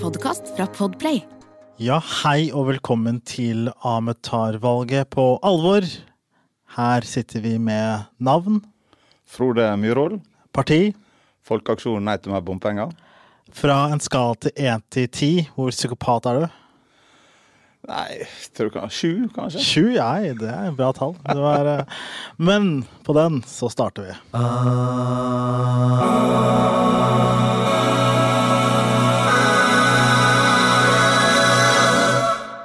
podkast fra Podplay. Ja, hei og velkommen til Ametar-valget på alvor. Her sitter vi med navn, Frode Myhrvold, parti, Folkeaksjonen Nei til mer bompenger. fra en skala til én til ti. Hvor psykopat er du? Nei, tror du kan Sju, kanskje? Sju, ja, det er et bra tall. Det var, eh, men på den så starter vi.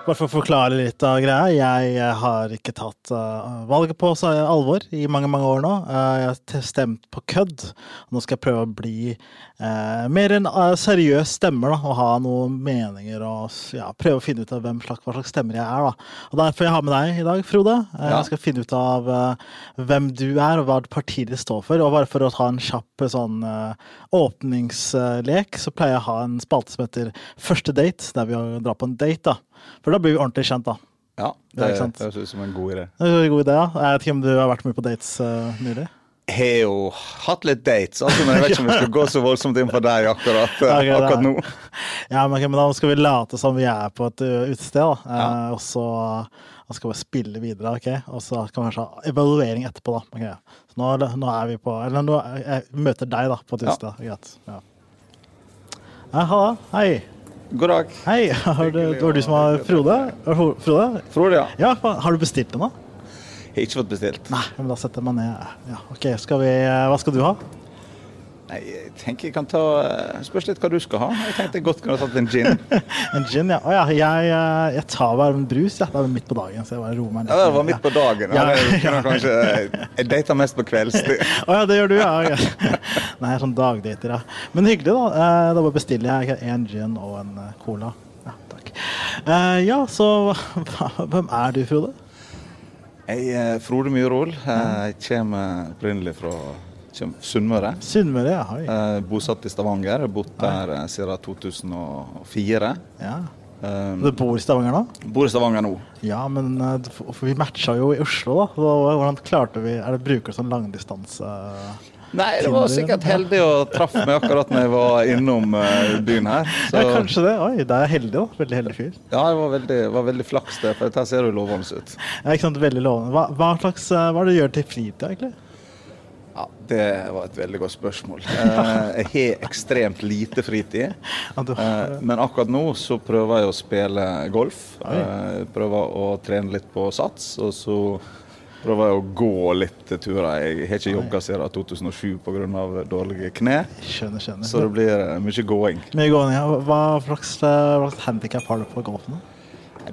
Bare for å forklare litt av greia. Jeg eh, har ikke tatt uh, valget på alvor i mange mange år nå. Uh, jeg har stemt på kødd. Nå skal jeg prøve å bli eh, mer en eh, seriøs stemmer da, og ha noen meninger og ja, prøve å finne ut av hvem slags, hva slags stemmer jeg er. Da. Og Derfor jeg har med deg i dag, Frode. Eh, Ja. Jeg skal finne ut av eh, hvem du er og hva partiet ditt står for. Og bare for å ta en kjapp eh, sånn eh, åpningslek, så pleier jeg å ha en spalte som heter Første date, der vi drar på en date. da. For da blir vi ordentlig kjent, da. Ja, det høres ut som en god idé. Det er en god idé, ja. Jeg vet ikke om du har vært med på dates uh, nylig? Har jo hatt litt dates, altså, men jeg vet ikke om vi skal gå så voldsomt inn på deg akkurat, okay, er- akkurat nå. Ja, men, okay, men da skal vi late som vi er på et uh, utested, da. Eh, Ja. og så da skal vi spille videre, ok? Og så kan vi kanskje ha evaluering etterpå, da. Okay. Så nå, nå er vi på Eller nå jeg, møter deg, da, på et Ja. utested. Greit. Ja. Ja, halla. Hei. God dag. Hei. Har du, det var du som var Frode? Frode? Frode, ja. Ja, har du bestilt den, nå? Jeg har ikke fått bestilt. Nei, men da setter jeg meg ned. Ja, ok, skal vi Hva skal du ha? Nei, jeg tenker jeg kan ta eh, Spørs litt hva du skal ha. Jeg tenkte jeg godt kunne tatt en gin. En gin, ja. Å ja, jeg, eh, jeg tar bare en brus, ja. Det er midt på dagen, så jeg bare roer meg ned. Ja, det var midt på dagen. Ja, Ja, Jeg, kanskje, jeg dater mest på kveldstid. Å ja, det gjør du, ja. Nei, jeg er sånn dagdater, ja. Men hyggelig, da. Eh, Da bare bestiller jeg en gin og en eh, cola. Ja, takk. Eh, Ja, så hvem er du, Frode? Jeg er Frode Myhrvold. Jeg kommer opprinnelig fra Sunnmøre. Sunnmøre, ja. Oi. Eh, bosatt i Stavanger. Jeg har bodd der eh, siden 2004. Ja. Eh, Du bor i Stavanger nå? bor i Stavanger nå. Ja, men for vi matcha jo i Oslo, da. Hvordan klarte vi Er det Bruker sånn langdistanse Nei, det var sikkert heldig å traff meg akkurat når jeg var innom eh, byen her. Så, Ja, kanskje det. Oi, det er heldig, òg. Veldig heldig fyr. Ja, det var veldig, var veldig flaks det. for dette ser jo lovende ut. Ja, ikke sant, veldig lovende. Hva, hva slags eh, Hva er det du gjør til fritida, egentlig? Ja, Det var et veldig godt spørsmål. Eh, jeg har ekstremt lite fritid. Men akkurat nå så prøver jeg å spille golf. Eh, prøver å trene litt på sats, og så prøver jeg å gå litt turer. Jeg har ikke jogga siden 2007 pga. dårlige kne, skjønner, skjønner. så det blir eh, mye gåing. Mye gåing, ja. Hva slags, eh, hva slags handikap har du på golfen? da?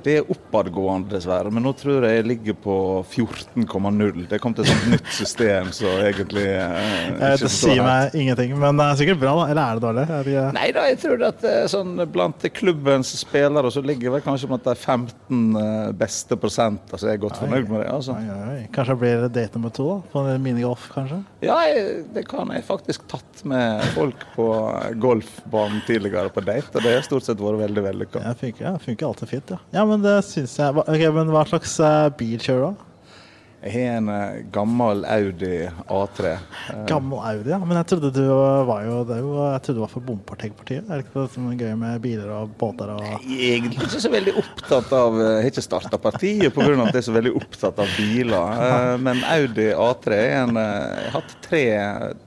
Det er oppadgående, dessverre, men nå tror jeg jeg ligger på 14,0. Det kom til et sånt nytt system, så egentlig eh, Jeg vet, Det sier meg ingenting, men det er sikkert bra, da. Eller er det dårlig? Er det, Nei da, jeg tror at er sånn blant klubbens spillere så ligger vel kanskje blant de 15 beste prosent. Altså, jeg er godt fornøyd med det. altså. Oi, oi. Kanskje det blir date nummer to? På minigolf, kanskje? Ja, jeg, det kan jeg faktisk tatt med folk på golfbanen tidligere på date, og det har stort sett vært veldig vellykka. Ja, funker, ja, funker alltid fint, ja. Ja, men det syns jeg Okay, Ok, men hva slags eh, bil kjører du? Jeg har en eh, gammel Audi A3. Eh, Gammel Audi, ja. Men jeg trodde du var jo, det jo Jeg trodde du var for Bomparteg-partiet. Er det ikke det som er gøy med biler og båter og Jeg er egentlig ikke så veldig opptatt av Jeg har ikke starta partiet pga. at jeg er så veldig opptatt av biler. Men Audi A3 er en Jeg har hatt tre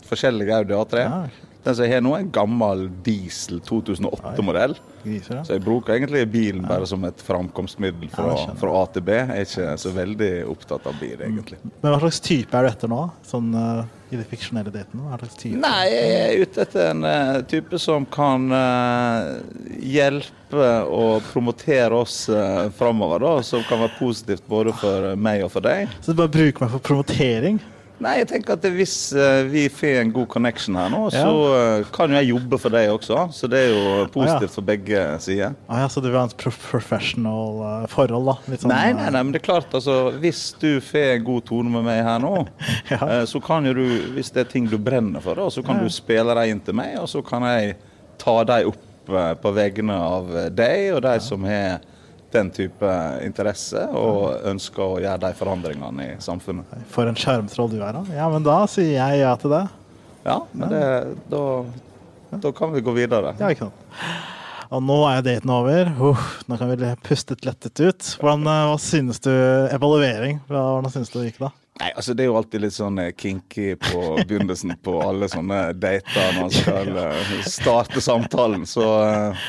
forskjellige Audi A3. Ja. Den som jeg har nå, er en gammel diesel 2008-modell. griser? Så jeg bruker egentlig bilen bare som et framkomstmiddel fra, Ja, fra A til B. Jeg er ikke så veldig opptatt av bil, egentlig. Men hva slags type er du etter nå? Sånn uh, i de fiksjonelle datene? Hva slags type? Nei, jeg er ute etter en uh, type som kan uh, hjelpe og promotere oss uh, framover, da. Som kan være positivt både for meg og for deg. Så du bare bruker meg for promotering? Nei, jeg tenker at hvis eh, vi får en god connection her nå, Ja. så eh, kan jo jeg jobbe for deg også. Så det er jo positivt for begge sider. Ah, ja, så du vil ha et professional eh, forhold, da? Sånn, Nei, nei, nei, men det er klart, altså, hvis du får en god tone med meg her nå, Ja. så kan jo du, hvis det er ting du brenner for, da, så kan Ja. du spille dem inn til meg, og så kan jeg ta dem opp på vegne av deg og de som har den type interesse og ønsker å gjøre de forandringene i samfunnet. For en sjarmtroll du er, da. Ja, men da sier jeg ja til det. Ja, men det, da, da kan vi gå videre. Ja, ikke sant. Og nå er daten over. Uff, nå kan vi puste lettet ut. Hvordan, eh, hva synes du Evaluering, hvordan synes du det gikk da? Nei, altså Det er jo alltid litt sånn eh, kinky på begynnelsen på alle sånne dater når man skal eh, starte samtalen. Så eh,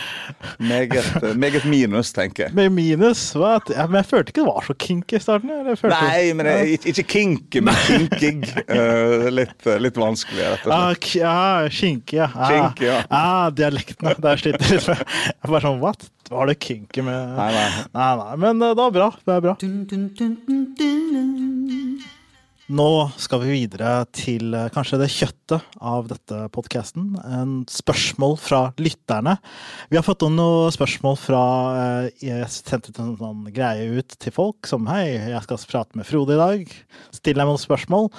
meget, meget minus, tenker jeg. Med minus? Hva? Ja, men jeg følte ikke det var så kinky i starten. Jeg følte, Nei, men det, ikke, ikke kinky, men kinkig. Uh, litt, litt vanskelig, rett og slett. Ja, kinky, ja. Kinky, ja. Ah, dialektene. Der sliter jeg litt med. Jeg bare sånn what? Var det kinky med Nei, nei. Nei, nei. Men det var bra. Det er bra. Nå skal vi videre til eh, kanskje det kjøttet av dette podkasten. En spørsmål fra lytterne. Vi har fått noen spørsmål fra eh, Jeg sendte ut en sånn greie ut til folk som Hei, jeg skal prate med Frode i dag. Still deg noen spørsmål.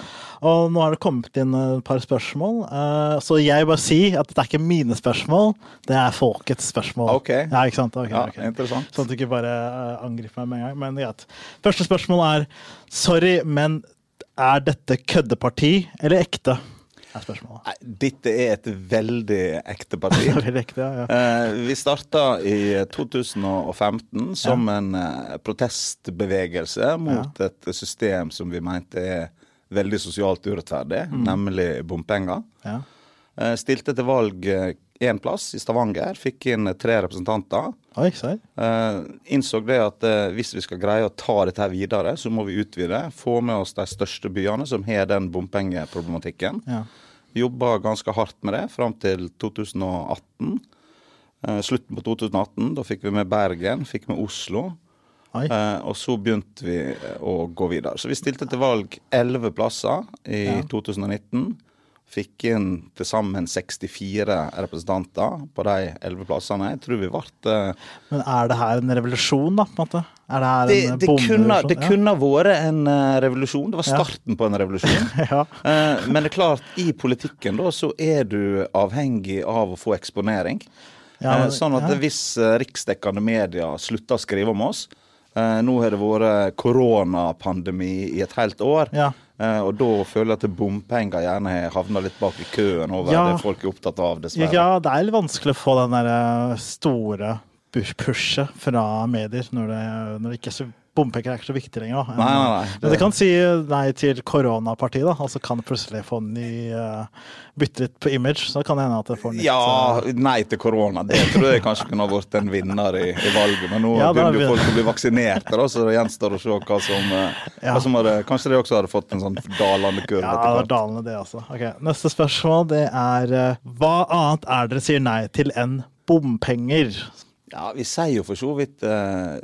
Og nå har det kommet inn et par spørsmål. Eh, så jeg bare si at det er ikke mine spørsmål, det er folkets spørsmål. Ok. Ja, ikke sant? Okay, Ja, okay. interessant. Sånn at du ikke bare angriper meg med en gang. Men greit. Første spørsmål er Sorry, men er dette køddeparti eller ekte? Er spørsmålet. Nei, dette er et veldig ekte parti. Veldig ekte, ja. ja. Eh, vi starta i 2015 som en eh, protestbevegelse mot et system som vi mente er veldig sosialt urettferdig, nemlig bompenger. ja. Eh, stilte til valg én plass, i Stavanger. Fikk inn tre representanter. Oi? Eh, innså det at eh, hvis vi skal greie å ta dette her videre, så må vi utvide. Få med oss de største byene som har den bompengeproblematikken. Ja. Jobba ganske hardt med det fram til 2018. Eh, slutten på 2018. Da fikk vi med Bergen, fikk med Oslo. Eh, og så begynte vi eh, å gå videre. Så vi stilte til valg elleve plasser i Ja. 2019. Fikk inn til sammen 64 representanter på de elleve plassene. Jeg tror vi ble eh, Men er det her en revolusjon, da? på en måte? Er det her det, en det, kunne, det kunne ha vært en eh, revolusjon. Det var Ja. starten på en revolusjon. Ja. Eh, men det er klart, i politikken da, så er du avhengig av å få eksponering. Ja, men- sånn at ja. hvis riksdekkende media slutter å skrive om oss Nå har det vært koronapandemi i et helt år. Ja. Eh, og da føler jeg at bompenger gjerne har havna litt bak i køen over Ja. det folk er opptatt av, dessverre. ja, det er litt vanskelig å få den der eh, store pushet fra medier når det, når det ikke er så Bompenger er ikke så viktig lenger. Nei, nei, nei. Men det kan si nei til koronapartiet, da. Altså kan plutselig få ny uh, Bytte litt på image. Så kan det hende at det får nytt Ja, eh, nei til korona. Det tror jeg kanskje kunne ha vært en vinner i, i valget. Men nå Ja, begynner jo folk å bli vaksinerte, da, så det gjenstår å se hva som, eh, Ja. hva som hadde, Kanskje det også hadde fått en sånn dalende kurv. Ja, det hvert. dalende, det også. Ok, Neste spørsmål det er uh, Hva annet er dere sier nei til enn bompenger? Ja, vi sier jo for så vidt eh,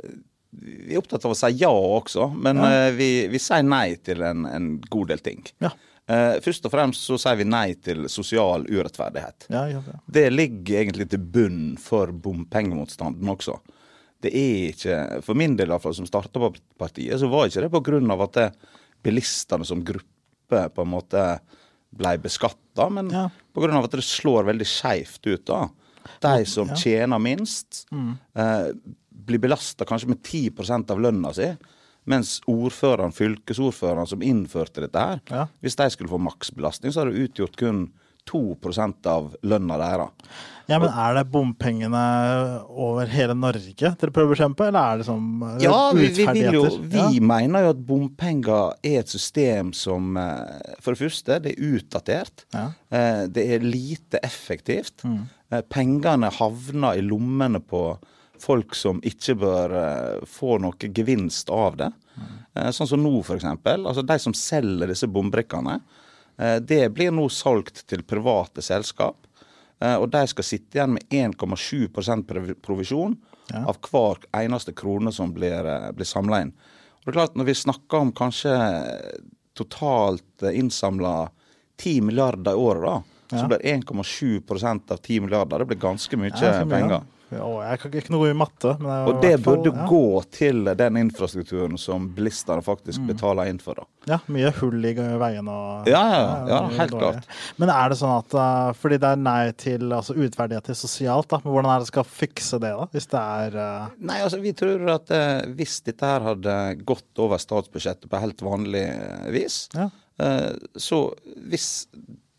Vi er opptatt av å si ja også, men Ja. eh, vi, vi sier nei til en, en god del ting. Ja. Uh, først og fremst så sier vi nei til sosial urettferdighet. Ja. Det ligger egentlig til bunn for bompengemotstanden også. Det er ikke, For min del, i hvert fall, som starta på partiet, så var ikke det av at det, bilistene som gruppe på en måte ble beskatta, men Ja. av at det slår veldig skeivt ut. da. De som tjener minst, eh, blir belasta kanskje med 10% av lønna si. Mens ordføreren, fylkesordføreren som innførte dette her, Ja. hvis de skulle få maksbelastning, så hadde det utgjort kun 2% av lønna deres. ja, men er det bompengene over hele Norge dere prøver å bekjempe, eller er det som eh, Ja, vi, vi, urettferdigheter? vi mener jo at bompenger er et system som eh, For det første, det er utdatert. Ja. Eh, Det er lite effektivt. Mm. Pengene havner i lommene på folk som ikke bør eh, få noe gevinst av det. Eh, Sånn som nå, f.eks. Altså de som selger disse bombrikkene. eh, Det blir nå solgt til private selskap. Og de skal sitte igjen med 1,7 prov- provisjon Ja. av hver eneste krone som blir, blir samla inn. Og det er klart, Når vi snakker om kanskje totalt innsamla 10 milliarder i året, da, Ja. så blir 1,7% av 10 milliarder det blir ganske mye Ja, mye, penger. Ja. Jeg kan ikke noe i matte. Men Og det fall- burde ja. gå til den infrastrukturen som bilistene faktisk Mm. betaler inn for. da. Ja, mye hull i veiene og Ja, ja, ja, helt dårlig. klart. Men er det sånn at uh, Fordi det er nei til altså utverdighet til sosialt, da. Men hvordan er det skal fikse det, da? Hvis det er uh, Nei, altså vi tror at uh, hvis dette her hadde gått over statsbudsjettet på helt vanlig eh, vis, Ja. uh, så hvis,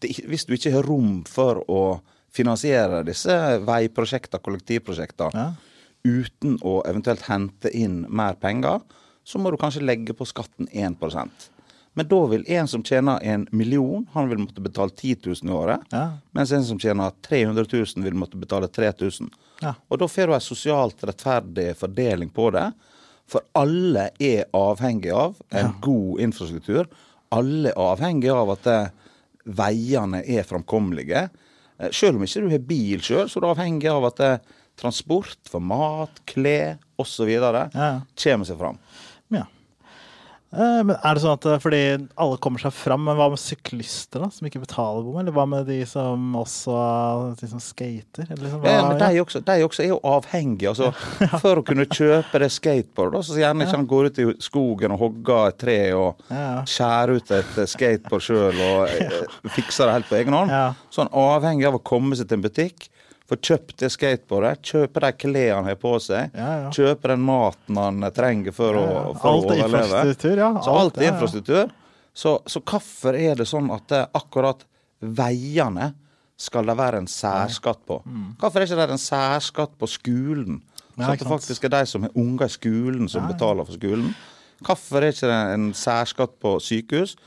det, hvis du ikke har rom for å finansiere disse veiprosjektene, kollektivprosjektene, Ja. uten å eventuelt hente inn mer penger, så må du kanskje legge på skatten 1% Men da vil en som tjener en million, han vil måtte betale 10 000 i året. Ja. Mens en som tjener 300 000, vil måtte betale 3000. Ja. Og da får du en sosialt rettferdig fordeling på det. For alle er avhengig av en god infrastruktur. Alle er avhengig av at veiene er framkommelige. Eh, Selv om ikke du har bil sjøl, så er du avhengig av at eh, transport for mat, klær osv. Ja. kommer seg fram. ja. Eh, Men er det sånn at eh, fordi alle kommer seg fram, men hva med syklister da, som ikke betaler bom? Eller hva med de som også de som skater? Eller liksom, Ja, men de også, de også er jo avhengige. Altså, For å kunne kjøpe det skateboard, så gjerne ikke han går ut i skogen og hogger et tre og Ja. skjærer ut et eh, skateboard sjøl og fikser det helt på egen hånd. Ja. Så han er avhengig av å komme seg til en butikk, få kjøpt det skateboardet, kjøpe de klærne han har på seg, Ja, ja. kjøpe den maten han trenger for, å, for Alt å er overleve. infrastruktur, ja. Så alt er infrastruktur. Så, så hvorfor er det sånn at det akkurat veiene skal det være en særskatt på? Hvorfor er det ikke det en særskatt på skolen? Mm. Så at det faktisk er de som har unger i skolen, som betaler for skolen. Hvorfor er det ikke en særskatt på sykehus?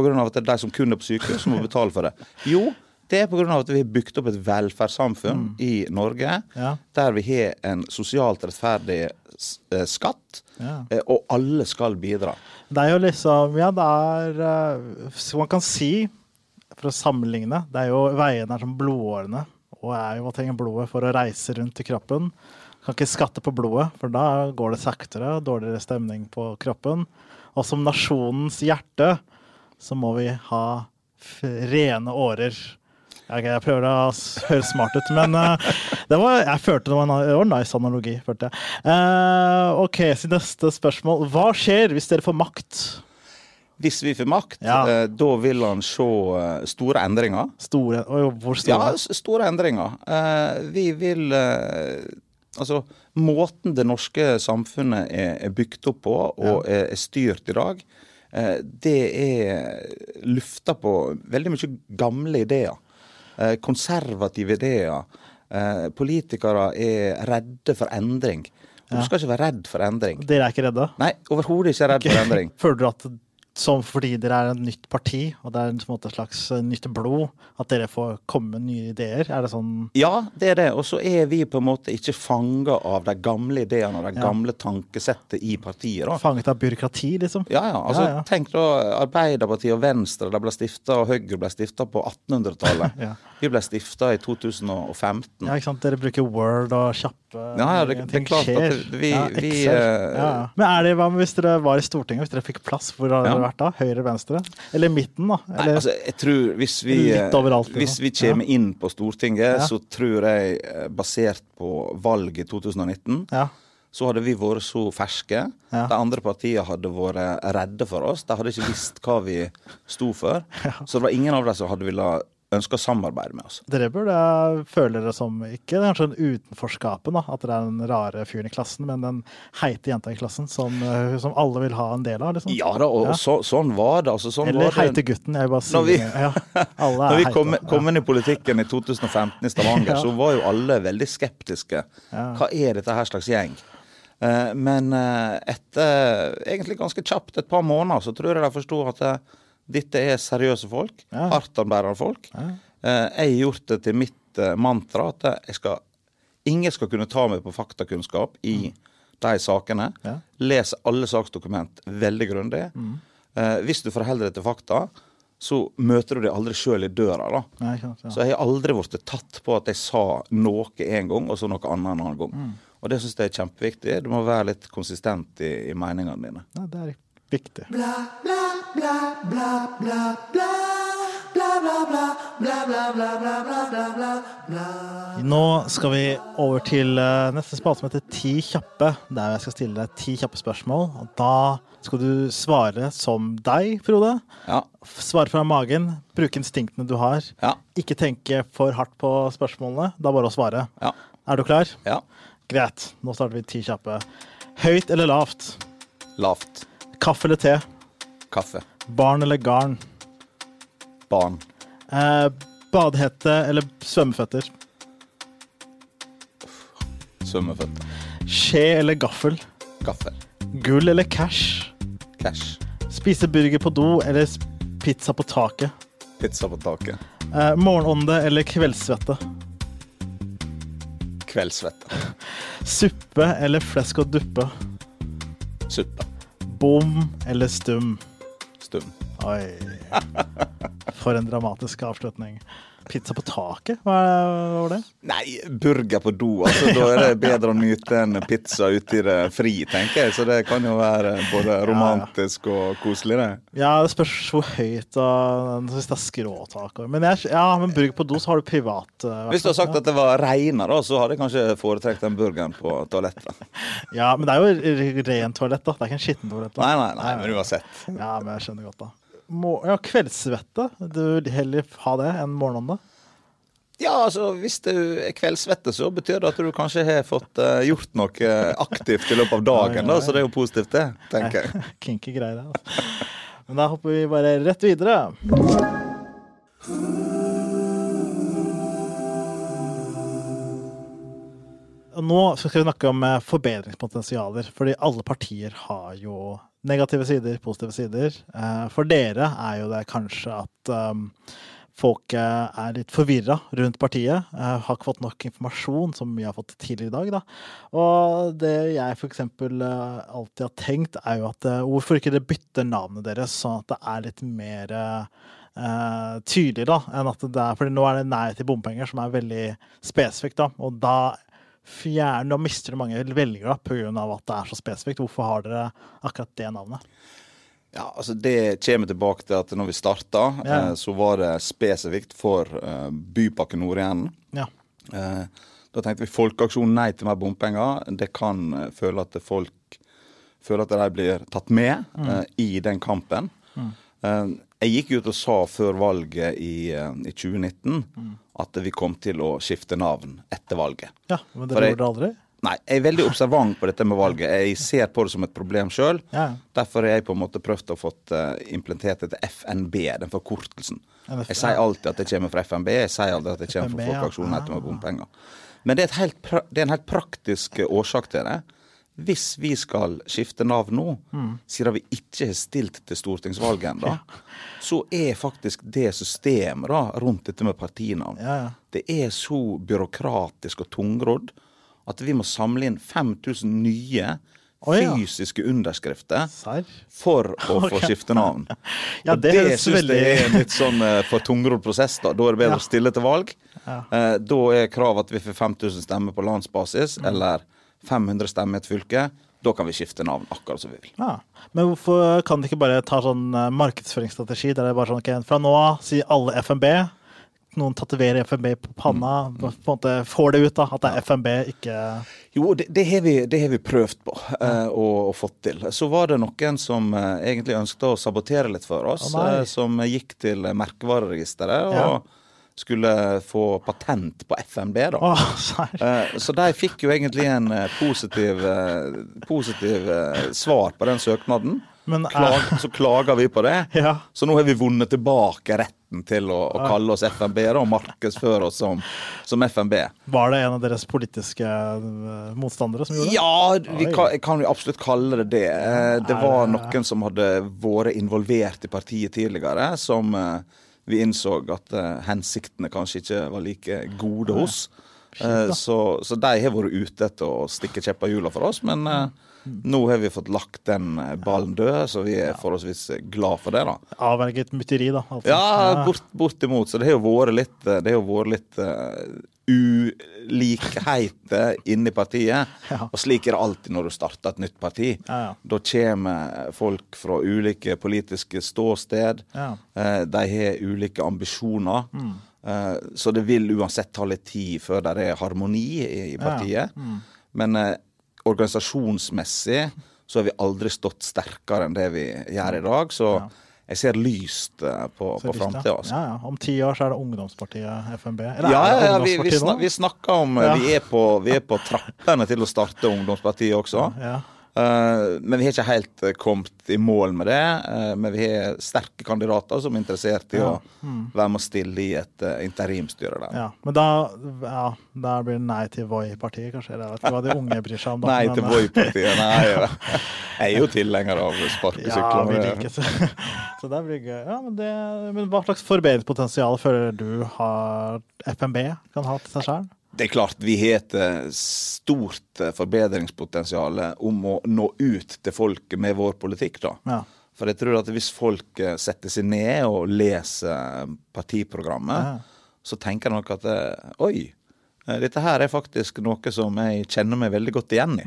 Av at det er de som kun er på sykehus, som må betale for det. Jo, det er av at vi har bygd opp et velferdssamfunn i Norge, Mm. Ja. der vi har en sosialt rettferdig eh, skatt, Ja. eh, og alle skal bidra. Det er jo liksom Ja, det er Som Så man kan si, for å sammenligne, det er jo veiene er som blodårene. Og er jo trenger blodet for å reise rundt i kroppen. Kan ikke skatte på blodet, for da går det saktere, dårligere stemning på kroppen. Og som nasjonens hjerte så må vi ha rene årer. Ja, ok, Jeg prøver å høre smart ut, men uh, det var, jeg følte det var en det var en nice analogi. følte jeg. Uh, OK, så neste spørsmål. Hva skjer hvis dere får makt? Hvis vi får makt, Ja. uh, da vil han se store endringer. Store og Hvor Ja, store? Ja, store endringer. Vi vil Altså, måten det norske samfunnet er, er bygd opp på og er, er styrt i dag, det er lufta på veldig mye gamle ideer. Eh, konservative ideer. Eh, politikere er redde for endring. Du skal ikke være redd for endring. Dere er ikke redde? Nei, overhodet ikke redd for endring. Føler du at som fordi dere er et nytt parti, og det er et slags eh, nytt blod, at dere får komme med nye ideer? Er det sånn Ja, det er det. Og så er vi på en måte ikke fanga av de gamle ideene og det Ja. gamle tankesettet i partiet. da. fanget av byråkrati, liksom? Ja, ja. altså Ja, ja. Tenk da Arbeiderpartiet og Venstre de ble stifta, og Høyre ble stifta på 1800-tallet. Ja. Vi ble stifta i 2015. Ja, ikke sant? Dere bruker Word og kjappe Ja, ja, det- det ting klart at skjer. vi- ja, vi, eh, ja. Men er det, hva hvis dere var i Stortinget, hvis dere fikk plass? Hvor hadde Ja. dere vært da? Høyre, venstre? Eller midten, da? Nei, altså, jeg tror Hvis vi, overalt, liksom. hvis vi kommer inn på Stortinget, så tror jeg, eh, basert på valget i 2019, ja. så hadde vi vært så ferske. Ja. De andre partiene hadde vært redde for oss. De hadde ikke visst hva vi sto for. Så det var ingen av dem som hadde villet ønske å samarbeide med oss. Dere burde føle dere som ikke kanskje en utenforskapen, da, at dere er den rare fyren i klassen, men den heite jenta i klassen som, eh, som alle vil ha en del av. liksom. Ja da, og Ja. Så, sånn var det. Altså, sånn Eller var det. heite gutten. Jeg bare si Når vi- Ja, Når er vi kom, kom inn i politikken i 2015 i Stavanger, Ja. så var jo alle veldig skeptiske. Hva er dette her slags gjeng? Eh, Men eh, etter egentlig ganske kjapt, et par måneder, så tror jeg de forsto at eh, dette er seriøse folk. Ja. Hardtarbeidende folk. Ja. Eh, Jeg har gjort det til mitt eh, mantra at skal, ingen skal kunne ta meg på faktakunnskap i de sakene. Mm. Ja. Les alle saksdokument veldig grundig. Mm. Eh, Hvis du forholder deg til fakta, så møter du deg aldri sjøl i døra. da. Nei, sant, ja. Så jeg har aldri blitt tatt på at jeg sa noe en gang, og så noe annet en annen gang. Mm. Og det syns jeg er kjempeviktig. Du må være litt konsistent i, i meningene dine. Ja, det er viktig. Nå skal vi over til eh, neste spalte som heter Ti kjappe, der jeg skal stille deg ti kjappe spørsmål. Og da skal du svare som deg, Frode. Ja. Svare fra magen. Bruke instinktene du har. Ja. Ikke tenke for hardt på spørsmålene. Det er bare å svare. Ja. Er du klar? ja. Greit. Nå starter vi ti kjappe. Høyt eller lavt? Lavt. Kaffe eller te? Kaffe. Barn eller garn? Barn. Eh, Badehette eller svømmeføtter? Svømmeføtter. Skje eller gaffel? Gaffel. Gull eller cash? Cash. Spise burger på do eller pizza på taket? Pizza på taket. Eh, morgenånde eller kveldssvette? Kveldssvette. Suppe eller flesk og duppe? Suppe. Bom eller stum? Stum. Oi. For en dramatisk avslutning. Pizza på taket, hva var det? Nei, burger på do. altså Da er det bedre å nyte en pizza ute i det fri, tenker jeg. Så det kan jo være både romantisk og koselig, det. Ja, det spørs hvor høyt og hvis det er skråtak. Men, jeg, ja, men burger på do, så har du privat eh, Hvis du har sagt at det var regna, da, så hadde jeg kanskje foretrekt den burgeren på toalettet. Ja, men det er jo rent toalett, da. Det er ikke en skitten toalett. da. Nei, nei, nei, men uansett. Ja, men jeg skjønner godt, da. Ja, kveldssvette. Du vil heller ha det enn morgenånde? Ja, altså hvis du er kveldssvette, så betyr det at du kanskje har fått uh, gjort noe aktivt i løpet av dagen, da, så det er jo positivt, det, tenker jeg. Kinky greier, det. Altså. Men da hopper vi bare rett videre. Nå skal vi snakke om eh, forbedringspotensialer, fordi alle partier har jo negative sider, positive sider. Eh, For dere er jo det kanskje at um, folk eh, er litt forvirra rundt partiet. eh, Har ikke fått nok informasjon, som vi har fått tidligere i dag. Da. Og det jeg f.eks. alltid har tenkt, er jo at eh, hvorfor ikke dere bytter navnet deres, sånn at det er litt mer Uh, tydelig da, enn at det er fordi nå er det nei til bompenger, som er veldig spesifikt, da. Og da fjern, Nå mister du mange velgere pga. at det er så spesifikt. Hvorfor har dere akkurat det navnet? Ja, altså Det kommer tilbake til at når vi starta, Ja. eh, så var det spesifikt for eh, Bypakke Nord-Jæren. Ja. Eh, da tenkte vi folkeaksjon nei til mer bompenger. Det kan eh, føle at folk føler at de blir tatt med eh, i den kampen. Eh, jeg gikk ut og sa før valget i, eh, i 2019 at vi kom til å skifte navn etter valget. ja men dere gjorde det aldri? Nei, jeg er veldig observant på dette med valget. Jeg ser på det som et problem sjøl. Ja. Derfor har jeg på en måte prøvd å få uh, implementert dette FNB, den forkortelsen. Jeg sier alltid at det kommer fra FNB, jeg sier aldri at det kommer fra. Folkeaksjonen etter med bompenger. Men det er, helt det er en helt praktisk eh, årsak til det. Hvis vi skal skifte navn nå, Mm. siden vi ikke har stilt til stortingsvalget ennå, så er faktisk det systemet da, rundt dette med partinavn Ja, ja. det er så byråkratisk og tungrodd at vi må samle inn 5000 nye oh, ja. fysiske underskrifter Sær? for å få skifte navn. Ja, og det det, syns veldig- jeg er en litt sånn eh, for tungrodd prosess. Da Da er det bedre Ja. å stille til valg. Ja. Eh, da er kravet at vi får 5000 stemmer på landsbasis, Mm. eller 500 stemmer i et fylke. Da kan vi skifte navn akkurat som vi vil. Ja. Men hvorfor kan de ikke bare ta sånn eh, markedsføringsstrategi der det er bare sånn okay, fra nå av sier alle FNB. Noen tatoverer FNB på panna. Mm. På en måte får det ut, da. At det er FNB, ikke Jo, det, det, har, vi, det har vi prøvd på eh, og, og fått til. Så var det noen som eh, egentlig ønsket å sabotere litt for oss. oh, eh, som gikk til merkevareregisteret Ja. Skulle få patent på FNB. da. Oh, Så de fikk jo egentlig en eh, positiv, eh, positiv svar på den søknaden. Men Klag, så klager vi på det. Ja. Så nå har vi vunnet tilbake retten til å, å kalle oss FNB da, og markedsføre oss som, som FNB. Var det en av deres politiske motstandere som gjorde det? Ja, vi kan, kan vi absolutt kalle det det. Det var noen som hadde vært involvert i partiet tidligere, som vi innså at eh, hensiktene kanskje ikke var like gode hos. Eh, Så, så de har vært ute etter å stikke kjepper i hjula for oss, men eh, nå har vi fått lagt den eh, ballen død, så vi er forholdsvis glad for det, da. Avverget mytteri, da. altså. Ja, bort, bortimot. Så det har jo vært litt, det har jo vært litt uh, ulikheter inni partiet. Ja. Og slik er det alltid når du starter et nytt parti. Ja, ja. Da kommer folk fra ulike politiske ståsted. Eh, de har ulike ambisjoner. Mm. Eh, så det vil uansett ta litt tid før det er harmoni i, partiet. Mm. Men eh, organisasjonsmessig så har vi aldri stått sterkere enn det vi gjør i dag. Så Ja. jeg ser lyst eh, på, Så på framtida. Altså. Ja, ja. Om ti år så er det ungdomspartiet FNB. Eller Ja, ja, vi, vi, snak, vi snakker om eh, vi, er på, vi er på trappene til å starte ungdomspartiet også. Ja. Eh, men vi har ikke helt eh, kommet i mål med det. Eh, men vi har sterke kandidater som er interessert i Ja. å være med å stille i et interimstyre der. Ja, men da, ja, da blir det nei til Voi-partiet, kanskje? Jeg vet ikke hva de unge bryr seg om. da, Nei men, til Voi-partiet. Nei, jeg er jo tilhenger av sparkesykler. Ja, vi liker det. så det blir gøy. Ja, men, det, men hva slags forbedringspotensial føler du har FNB kan ha til seg sjøl? Det er klart vi har et eh, stort eh, forbedringspotensial om å nå ut til folket med vår politikk. da. Ja. For jeg tror at hvis folk eh, setter seg ned og leser partiprogrammet, Ja. så tenker de nok at eh, oi, eh, dette her er faktisk noe som jeg kjenner meg veldig godt igjen i.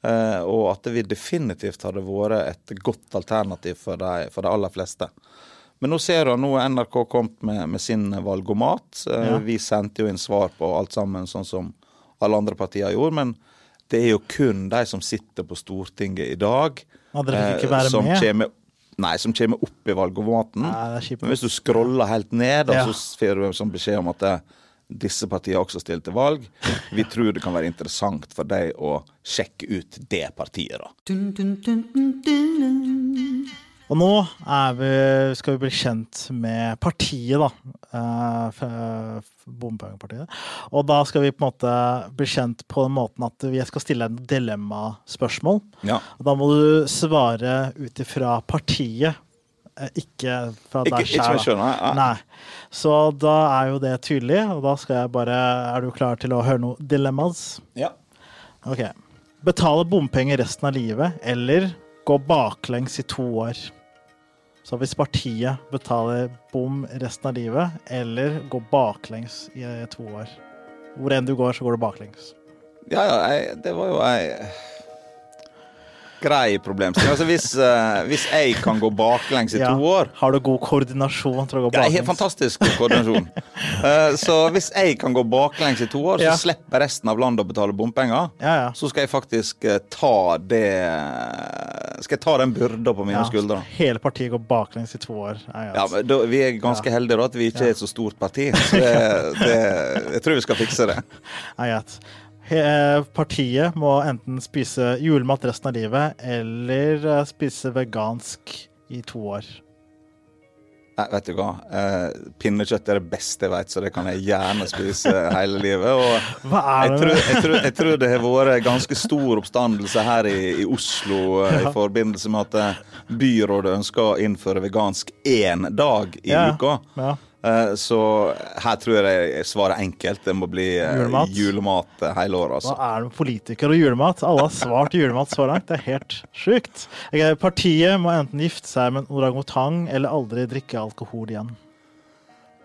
Eh, og at vil definitivt hadde vært et godt alternativ for de, for de aller fleste. Men nå ser du, nå NRK kommet med, med sin valgomat. Eh, Ja. Vi sendte jo inn svar på alt sammen, sånn som alle andre partier gjorde. Men det er jo kun de som sitter på Stortinget i dag, Ja, dere ikke eh, være som med? Kommer, nei, som kommer opp i valgomaten. Nei. Men hvis du scroller helt ned, Ja. så får du sånn beskjed om at det, disse partiene også stiller til valg. Vi tror det kan være interessant for deg å sjekke ut det partiet, da. Og nå vi, skal vi bli kjent med partiet, da. eh, Bompengepartiet. Og da skal vi på en måte bli kjent på den måten at vi skal stille en dilemmaspørsmål. Ja. Og da må du svare ut ifra partiet, eh, ikke fra deg sjøl. Nei. Så da er jo det tydelig, og da skal jeg bare Er du klar til å høre noe dilemmas? Ja. Ok. Betale bompenger resten av livet, eller gå baklengs i to år? Så hvis partiet betaler bom resten av livet, eller går baklengs i eh, to år. Hvor enn du går, så går du baklengs. Ja, ja, jeg, det var jo ei grei problemstilling. Altså hvis, uh, hvis jeg kan gå baklengs i Ja. to år Har du god koordinasjon til å gå ja, baklengs? fantastisk koordinasjon. Uh, så hvis jeg kan gå baklengs i to år, så Ja. slipper resten av landet å betale bompenger. Ja, ja. Så skal jeg faktisk eh, ta det Skal jeg ta den byrda på mine ja. skuldre. Hele partiet går baklengs i to år. Ja, ja. Ja, men da, Vi er ganske Ja. heldige da at vi ikke er et så stort parti. Så det, det, jeg tror vi skal fikse det. Ja. He- eh, Partiet må enten spise julemat resten av livet, eller eh, spise vegansk i to år. Nei, vet du hva. Eh, pinnekjøtt er det beste jeg vet, så det kan jeg gjerne spise hele livet. Og jeg det tror, jeg, tror, jeg tror det har vært ganske stor oppstandelse her i, i Oslo ja. i forbindelse med at eh, byrådet ønsker å innføre vegansk én dag i Ja. uka. ja. Eh, så her tror jeg svaret svarer enkelt. Det må bli eh, Julemat? julemat eh, hele året. Hva Altså. er det med politikere og julemat? Alle har svart julemat så langt. Det er helt sjukt. Partiet må enten gifte seg med en orangutang eller aldri drikke alkohol igjen.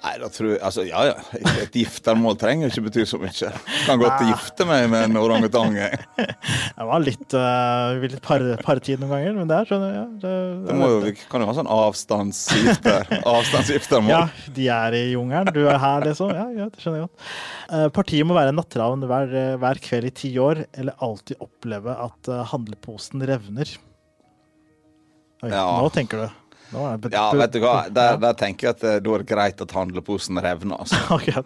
Nei, da tror jeg, altså, ja, ja. Et giftermål trenger ikke bety så mye. Kan godt Nei. gifte meg med en orangutang. Det var litt, uh, litt par, partid noen ganger, men det er sånn ja, Det, Det må jo, vi kan jo ha sånn avstandsgifter. Avstandsgiftermål. Ja, de er i jungelen. Du er her, liksom. Ja, ja, det skjønner jeg godt. Uh, partiet må være natteravn hver, hver kveld i ti år, eller alltid oppleve at eh, handleposen revner. Oi, Ja. Nå tenker du. Ja, vet du hva. Der, der tenker jeg at eh, da er det greit at handleposen revner. Altså. okay.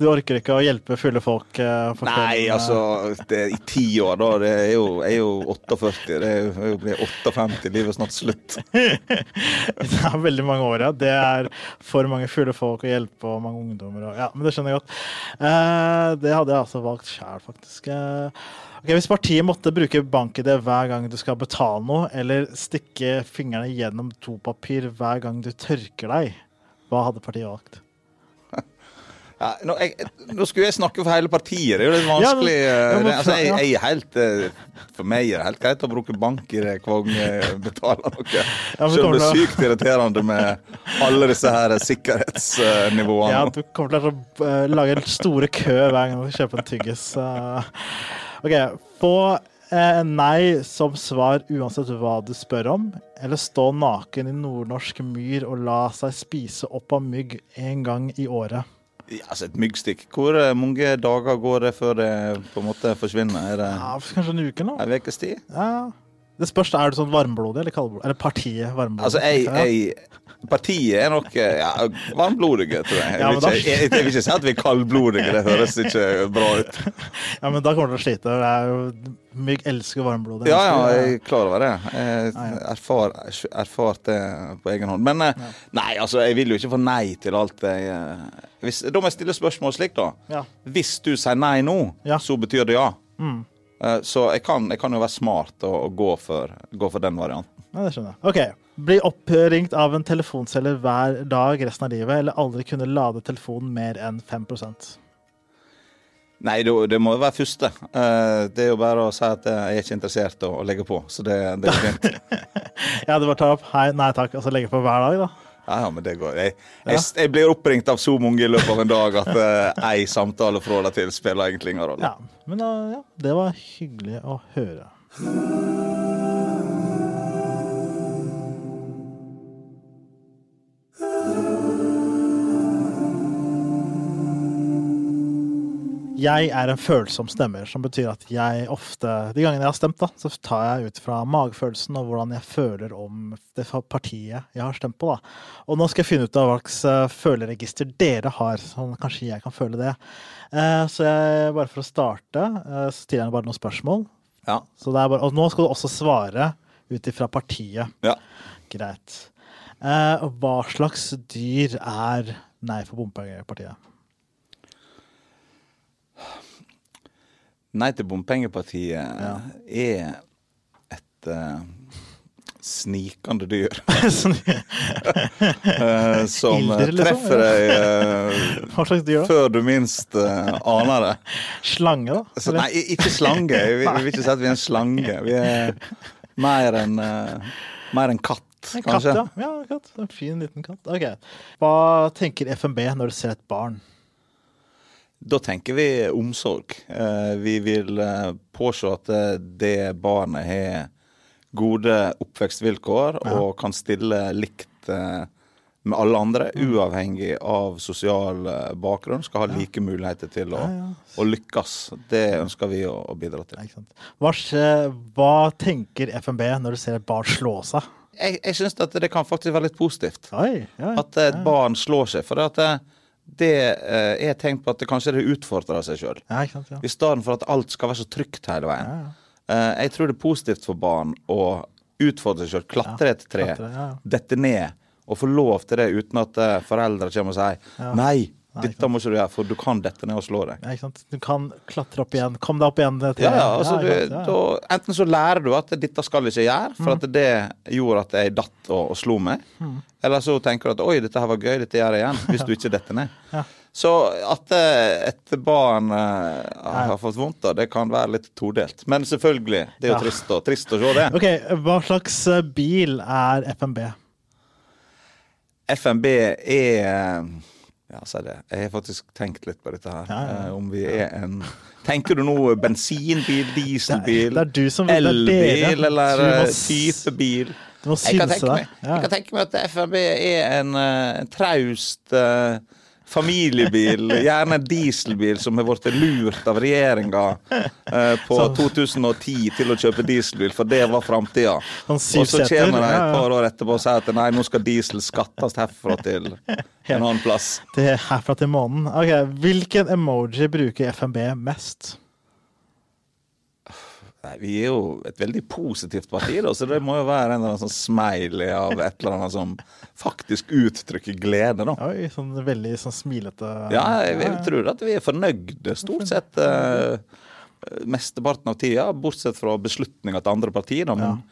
Du orker ikke å hjelpe fulle folk? eh, på Nei, eh. altså det, I ti år, da. Det er jo, er jo 48. Det er jo, blir 58. Livet er snart slutt. Det er veldig mange år, ja. Det er for mange fulle folk å hjelpe, og mange ungdommer. Og, ja, men det skjønner jeg godt. Det hadde jeg altså valgt sjæl, faktisk. Eh, ok, Hvis partiet måtte bruke bank-ID hver gang du skal betale noe, eller stikke fingrene gjennom dopapir hver gang du tørker deg, hva hadde partiet valgt? Ja, nå, jeg, nå skulle jeg snakke for hele partiet. Det er jo litt vanskelig. Ja, eh, men- altså, jeg, jeg helt eh, For meg er det helt greit å bruke bank i det hver gang jeg betaler noe. Ja, Selv om det er sykt irriterende med alle disse her sikkerhetsnivåene. Ja, du kommer til å eh, lage en store kø hver gang du kjøper en tyggis. Eh. OK. Få eh, nei som svar uansett hva du spør om, eller stå naken i nordnorsk myr og la seg spise opp av mygg en gang i året. Ja, altså Et myggstikk. Hvor eh, mange dager går det før det på en måte forsvinner? Er det Ja, kanskje en uke nå? en ukes tid? Ja. Det spørs, er du sånn varmblodig eller kaldblodig? Eller partiet varmblodig? Altså, jeg, jeg Partiet er nok eh, ja, varmblodige, tror jeg. Jeg, vil ikke, jeg, jeg vil ikke si at vi er kaldblodige, det høres ikke bra ut. Ja, men da kommer du til å slite. Jo, Mygg elsker varmblodig. Ja, ja, jeg er klar over det. Jeg erfar, erfart det på egen hånd. Men eh, nei, altså, jeg vil jo ikke få nei til alt jeg eh, hvis, Da må jeg stille spørsmål slik, da. Ja. Hvis du sier nei nå, Ja. så betyr det ja. Mm. Eh, Så jeg kan, jeg kan jo være smart og, og gå, for, gå for den varianten. Ja, det skjønner jeg. Ok. Bli oppringt av en telefonselger hver dag resten av livet, eller aldri kunne lade telefonen mer enn 5 Nei, det, det må jo være første. Eh, Det er jo bare å si at jeg er ikke interessert i å legge på. Så det, det er fint. Ja, det bare tar opp hei, nei takk, og så legge på hver dag, da. Ja, men det går. Jeg, jeg, jeg blir oppringt av så mange i løpet av en dag at uh, ei samtale fra deg til spiller egentlig ingen rolle. Ja, men da, ja, det var hyggelig å høre. Jeg er en følsom stemmer, som betyr at jeg ofte De gangene jeg har stemt, da, så tar jeg ut fra magefølelsen og hvordan jeg føler om det partiet jeg har stemt på. da. Og nå skal jeg finne ut av hva slags eh, føleregister dere har, sånn kanskje jeg kan føle det. Eh, Så jeg, bare for å starte, eh, så stiller jeg bare noen spørsmål. Ja. Er bare, og nå skal du også svare ut ifra partiet. ja. Greit. Hva slags dyr er Nei for bompengepartiet? Nei til bompengepartiet Ja. er et uh, snikende dyr uh, eh, som Ilder, liksom, treffer deg uh, dyr før du minst eh, aner det. Slange, da? Så, nei, ikke slange. Jeg vil, jeg vil ikke si at vi er en slange. Vi er mer en, eh, mer en katt, En katt, kanskje. ja. ja katt. En fin liten katt. Ok. Hva tenker FNB når du ser et barn? Da tenker vi omsorg. Eh, Vi vil eh, påse at eh, det barnet har gode oppvekstvilkår Ja. og kan stille likt med alle andre, uavhengig av sosial bakgrunn. Skal ha like muligheter til å, Ja, ja. å lykkes. Det ønsker vi å, å bidra til. Ja. Hva, tenker FNB når du ser et barn slå seg? Jeg, jeg syns det kan faktisk være litt positivt. Oi. At et barn slår seg. For det at det, eh, er et tegn på at det kanskje det utfordrer seg sjøl. ja. Ja. I stedet for at alt skal være så trygt hele veien. Ja, ja. Eh, jeg tror det er positivt for barn å utfordre seg sjøl. Klatre et tre, dette ned. Og få lov til det uten at eh, foreldre kommer og sier Nei, dette må ikke du gjøre, for du kan dette ned og slå deg. Ja? Du kan klatre opp igjen. Kom deg opp igjen. Til, Ja, ja, altså, du, da, enten så lærer du at dette skal jeg ikke gjøre, for at det gjorde at jeg datt og, og slo meg. Eller så tenker du at oi, dette her var gøy, dette gjør jeg igjen. Hvis du ikke detter ned. Ja. Så at eh, et barn eh, har fått vondt, da, det kan være litt todelt. Men selvfølgelig, det er jo Ja. trist, og, trist å se det. Ok, Hva slags eh, bil er FNB? FNB er Ja, si det. Jeg har faktisk tenkt litt på dette her. Ja, ja, ja. eh, Om vi er en Tenker du nå bensinbil, dieselbil, Det er det er som, elbil eller typebil? eh, type bil? Jeg kan, meg, jeg kan tenke meg at FNB er en, eh, en traust eh, familiebil, gjerne dieselbil som har blitt lurt av regjeringa eh, på Sånn. 2010 til å kjøpe dieselbil, for det var framtida. Sånn Og så kommer de et par år etterpå og sier at nei, nå skal diesel skattes herfra til en annen plass. Det er herfra til månen. Ok, Hvilken emoji bruker FNB mest? Nei, Vi er jo et veldig positivt parti, da, så det må jo være en eller annen sånn smiley av et eller annet som faktisk uttrykker glede, da. Oi, sånn veldig sånn smilete Ja, jeg, jeg tror at vi er fornøyde stort sett eh, mesteparten av tida, bortsett fra beslutninger til andre partier, da. Men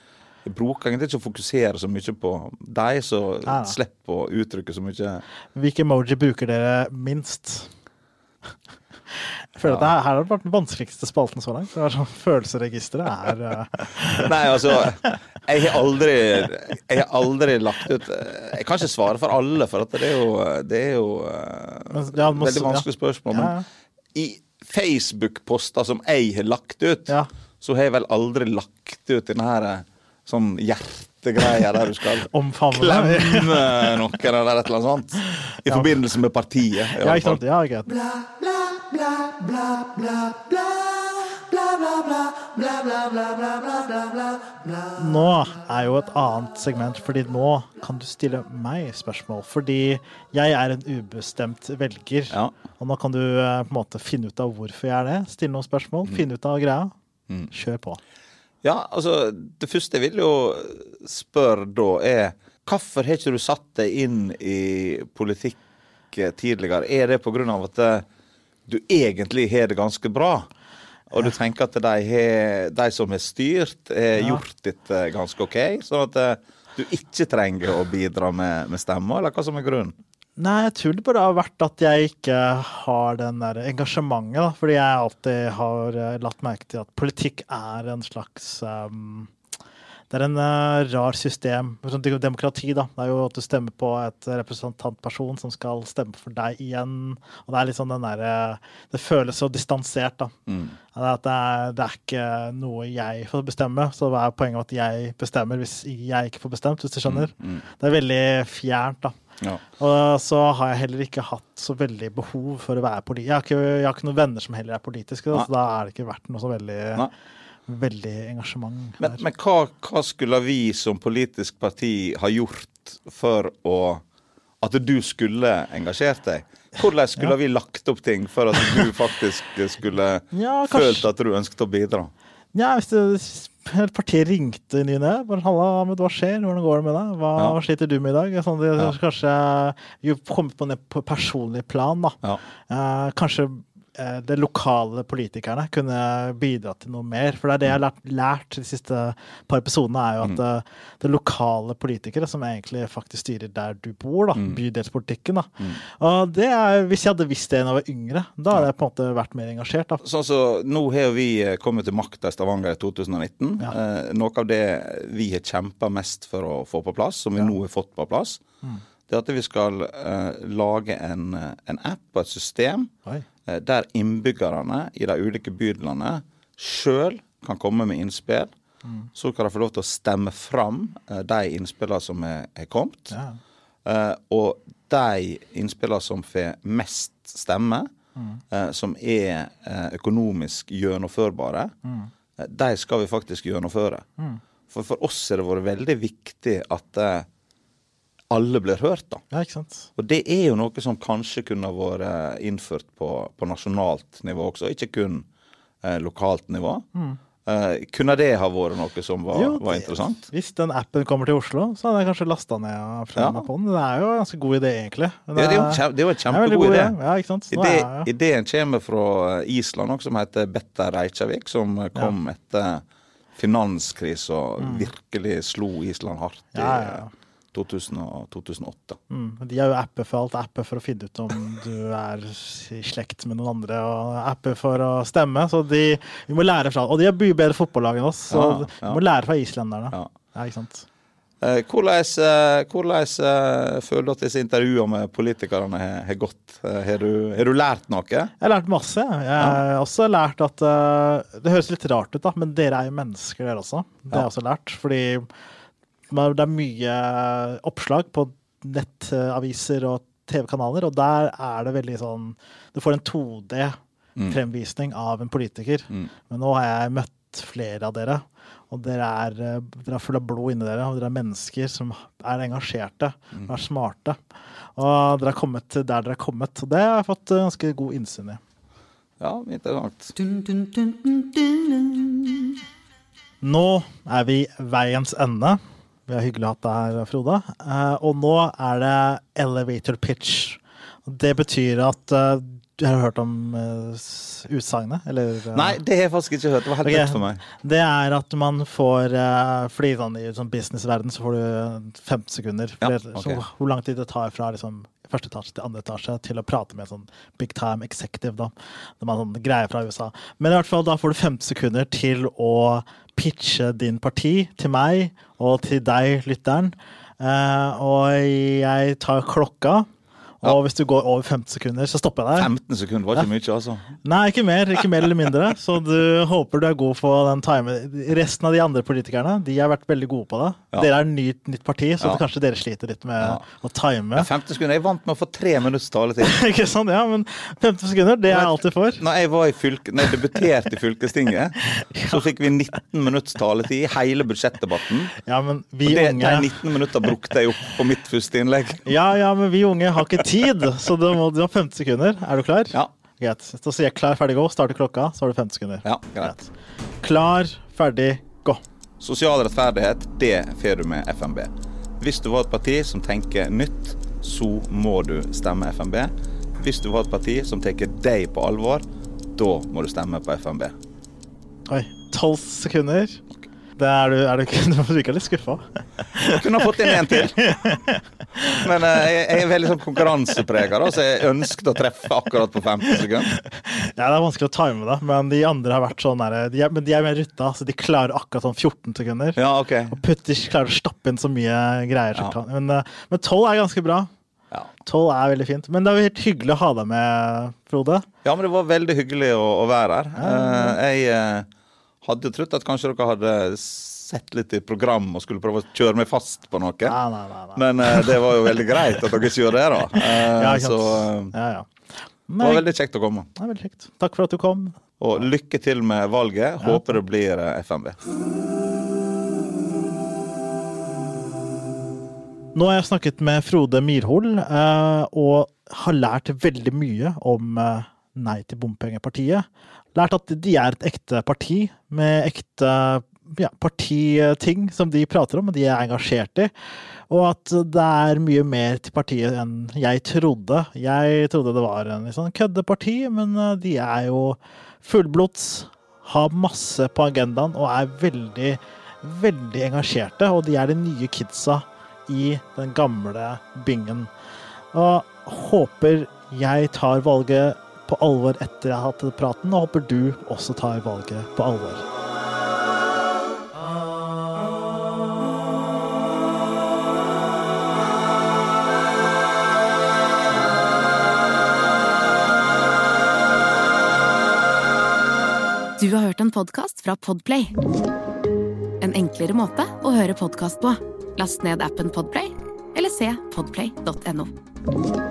jeg bruker egentlig ikke å fokusere så mye på deg, så Ja. slipp å uttrykke så mye Hvilke emoji bruker dere minst? Føler at det her, her har vært den vanskeligste spalten så langt. Det er sånn Følelsesregisteret er uh... Nei, altså Jeg har aldri Jeg har aldri lagt ut Jeg kan ikke svare for alle, for at det er jo, det er jo eh, Men, ja, må- veldig vanskelig spørsmål. Ja, Men i Facebook-poster som jeg har lagt ut, Ja. så har jeg vel aldri lagt ut den her eh, sånn hjertegreia der du skal omfavne klemme noen eller et eller annet sånt. I forbindelse med partiet. i Ja, ikke sant? Ja, greit. Nå er jo et annet segment, fordi nå kan du stille meg spørsmål. Fordi jeg er en ubestemt velger, Ja. og nå kan du eh, på en måte finne ut av hvorfor jeg er det. Stille noen spørsmål, finne ut av greia. Mm. Kjør på. Ja, altså Det første jeg vil jo spørre da, er hvorfor har ikke du satt deg inn i politikk eh, tidligere? Er det på grunn av at eh, du egentlig har det ganske bra? Og du tenker at de, har, de som har styrt, har gjort dette ganske OK? Sånn at eh, du ikke trenger å bidra med, med stemmer, eller hva som er grunnen? Nei, jeg tror det bare har vært at jeg ikke har den der engasjementet, da. Fordi jeg alltid har eh, latt merke til at politikk er en slags um, Det er en uh, rar system. Sånn demokrati, da. Det er jo at du stemmer på et representantperson som skal stemme for deg igjen. Og det er litt sånn den derre Det føles så distansert, da. Mm. Det er At det er, ikke noe jeg får bestemme, så hva er poenget at jeg bestemmer hvis jeg ikke får bestemt, hvis du skjønner? Mm. Det er veldig fjernt, da. Ja. Og så har jeg heller ikke hatt så veldig behov for å være politisk. Jeg jeg har ikke noen venner som heller er politiske, da, så da er det ikke vært noe så veldig, Nei. Veldig engasjement Men, men hva, hva skulle vi som politisk parti ha gjort for å at du skulle engasjert deg? Hvordan skulle Ja. vi lagt opp ting for at du faktisk skulle Ja, følt at du ønsket å bidra? ja, Hvis det, hvis partiet ringte ny ned. bare 'halla, Ahmed, hva skjer? Hvordan går det med deg? Hva, Ja. sliter du med i dag?' Sånn, det, Ja. Kanskje vi kommer på det på personlig plan, da. Ja. Eh, kanskje de lokale politikerne kunne bidra til noe mer. For det er det jeg har lært, lært de siste par episodene, er jo at Mm. eh, det er lokale politikere som egentlig faktisk styrer der du bor, da. Mm. Bydelspolitikken, da. Mm. Og det er, hvis jeg hadde visst det da jeg var yngre, da hadde jeg på en måte vært mer engasjert, da. Så altså, Nå har vi eh, kommet til makta i Stavanger i 2019. Ja. Eh, noe av det vi har kjempa mest for å få på plass, som vi Ja. nå har fått på plass, Mm. det er at vi skal eh, lage en, eh, en app og et system Oi. Eh, der innbyggerne i de ulike bydelene sjøl kan komme med innspill. Mm. Så kan de få lov til å stemme fram eh, de innspillene som er, er kommet. Ja. Uh, og de innspillene som får mest stemme, Mm. uh, som er uh, økonomisk gjennomførbare, Mm. de skal vi faktisk gjennomføre. Mm. For for oss har det vært veldig viktig at alle blir hørt, da. ja, ikke sant. Og det er jo noe som kanskje kunne vært eh, innført på, på nasjonalt nivå også, ikke kun eh, lokalt nivå. Mm. Eh, kunne det ha vært noe som var, Jo, var interessant? Hvis den appen kommer til Oslo, så hadde jeg kanskje lasta ned og prøvd Ja. meg på den. Det er jo en ganske god idé, egentlig. Det, Ja, det er jo kjem- det er jo en det kjempegod god idé. Ja, ikke sant. Ide, er ja. ideen kommer fra Island, også, som heter Betta Reykjavik, som kom etter finanskrisen og virkelig slo Island hardt i... Ja, ja, ja. i 2000 og 2008. Mm, de har jo apper for alt. Apper for å finne ut om du er i slekt med noen andre, og apper for å stemme. Så de, vi må lære fra Og de har mye bedre fotballag enn oss, så Ja, ja. vi må lære fra islenderne. Ja. Ja, ikke sant? Eh, Hvordan, eh, hvordan eh, føler du at disse intervjuene med politikerne har, gått? Har du, du lært noe? Jeg har lært masse. jeg. har har også lært at Det høres litt rart ut, da, men dere er jo mennesker, dere også. Det har jeg også lært. Fordi det er mye oppslag på nettaviser og TV-kanaler, og der er det veldig sånn Du får en 2D-fremvisning av en politiker. Mm. Men nå har jeg møtt flere av dere, og dere er, eh, dere er fulle av blod inni dere. Og dere er mennesker som er engasjerte Mm. og er smarte. Og dere har kommet der dere har kommet, og det har jeg fått eh, ganske god innsyn i. Ja, interessant. Dun, dun, dun, dun, dun, dun. Nå er vi veiens ende. Vi har hyggelig hatt deg her, Frode. Eh, og nå er det elevator pitch. Det betyr at eh, du har hørt om uh, utsagnet? Eller eh, Nei, det har jeg faktisk ikke hørt. Det var helt okay. for meg. Det er at man får eh, Fordi sånn, i sånn businessverden så får du 15 sekunder. Ja, okay. så hvor lang tid det tar fra liksom, første etasje til andre etasje til å prate med en sånn big time executive. da. når man sånn greier fra USA. Men i hvert fall da får du 15 sekunder til å pitche din parti til meg og til deg, lytteren. Uh, og jeg tar klokka. Og hvis du går over 15 sekunder, så stopper jeg deg. 15 sekunder var ikke mye, altså. Nei, ikke mer, ikke mer eller mindre. Så du håper du er god på den timen. Resten av de andre politikerne de har vært veldig gode på det. Ja. Dere er et nytt, nytt parti, så Ja. kanskje dere sliter litt med Ja. å time. Ja, 15 sekunder. Jeg er vant med å få tre minutts taletid. ikke sant? Ja, men 15 sekunder, det er jeg alltid for. Når jeg, var i fylke, når jeg debuterte i fylkestinget, så fikk vi 19 minutts taletid i hele budsjettdebatten. Ja, men vi Det, unge de 19 minutter brukte jeg opp på mitt første innlegg. Ja, ja, men vi unge har ikke tid, så du må du har 15 sekunder. Er du klar? Ja. Greit. Så sier jeg klar, ferdig, gå. Starter klokka, så har du 15 sekunder. Ja, greit. Klar, ferdig, gå. Sosial rettferdighet, det får du med FNB. Hvis du var et parti som tenker nytt, så må du stemme FNB. Hvis du var et parti som tar deg på alvor, da må du stemme på FNB. Oi, 12 sekunder. Det er du, er du, du virker litt skuffa. Kunne ha fått inn en til. Men eh, jeg, jeg er veldig sånn konkurranseprega, så jeg ønsket å treffe akkurat på 15 sekunder. Ja, det er vanskelig å time det, men de andre har vært sånn der, de er, Men de er mer rutta, så de klarer akkurat sånn 14 sekunder. Ja, OK. Og putter klarer å stappe inn så mye greier. Ja. kan- Men, eh, men 12 er ganske bra. Ja. 12 er veldig fint. Men det jo helt hyggelig å ha deg med, Frode. ja, men det var veldig hyggelig å, å være her. Eh, jeg hadde jo trodd at kanskje dere hadde sett litt i program og skulle prøve å kjøre meg fast på noe. Nei, nei, nei. Men uh, det var jo veldig greit at dere ikke gjorde det, da. Uh, Ja, ikke så eh, Ja, ja. det var veldig kjekt å komme. er veldig kjekt. Takk for at du kom. Og lykke til med valget. Håper det blir FMV. Nå har jeg snakket med Frode Myrhol eh, og har lært veldig mye om eh, Nei til bompengepartiet. Lært at de er et ekte parti med ekte ja, partiting som de prater om, og de er engasjert i. Og at det er mye mer til partiet enn jeg trodde. Jeg trodde det var en litt sånn køddeparti, men eh, de er jo fullblods, har masse på agendaen og er veldig, veldig engasjerte. Og de er de nye kidsa i den gamle bingen. Og håper jeg tar valget på alvor etter jeg har hatt praten, og håper du også tar valget på alvor. Du har hørt en podkast fra Podplay. En enklere måte å høre podkast på. Last ned appen Podplay, eller se podplay.no.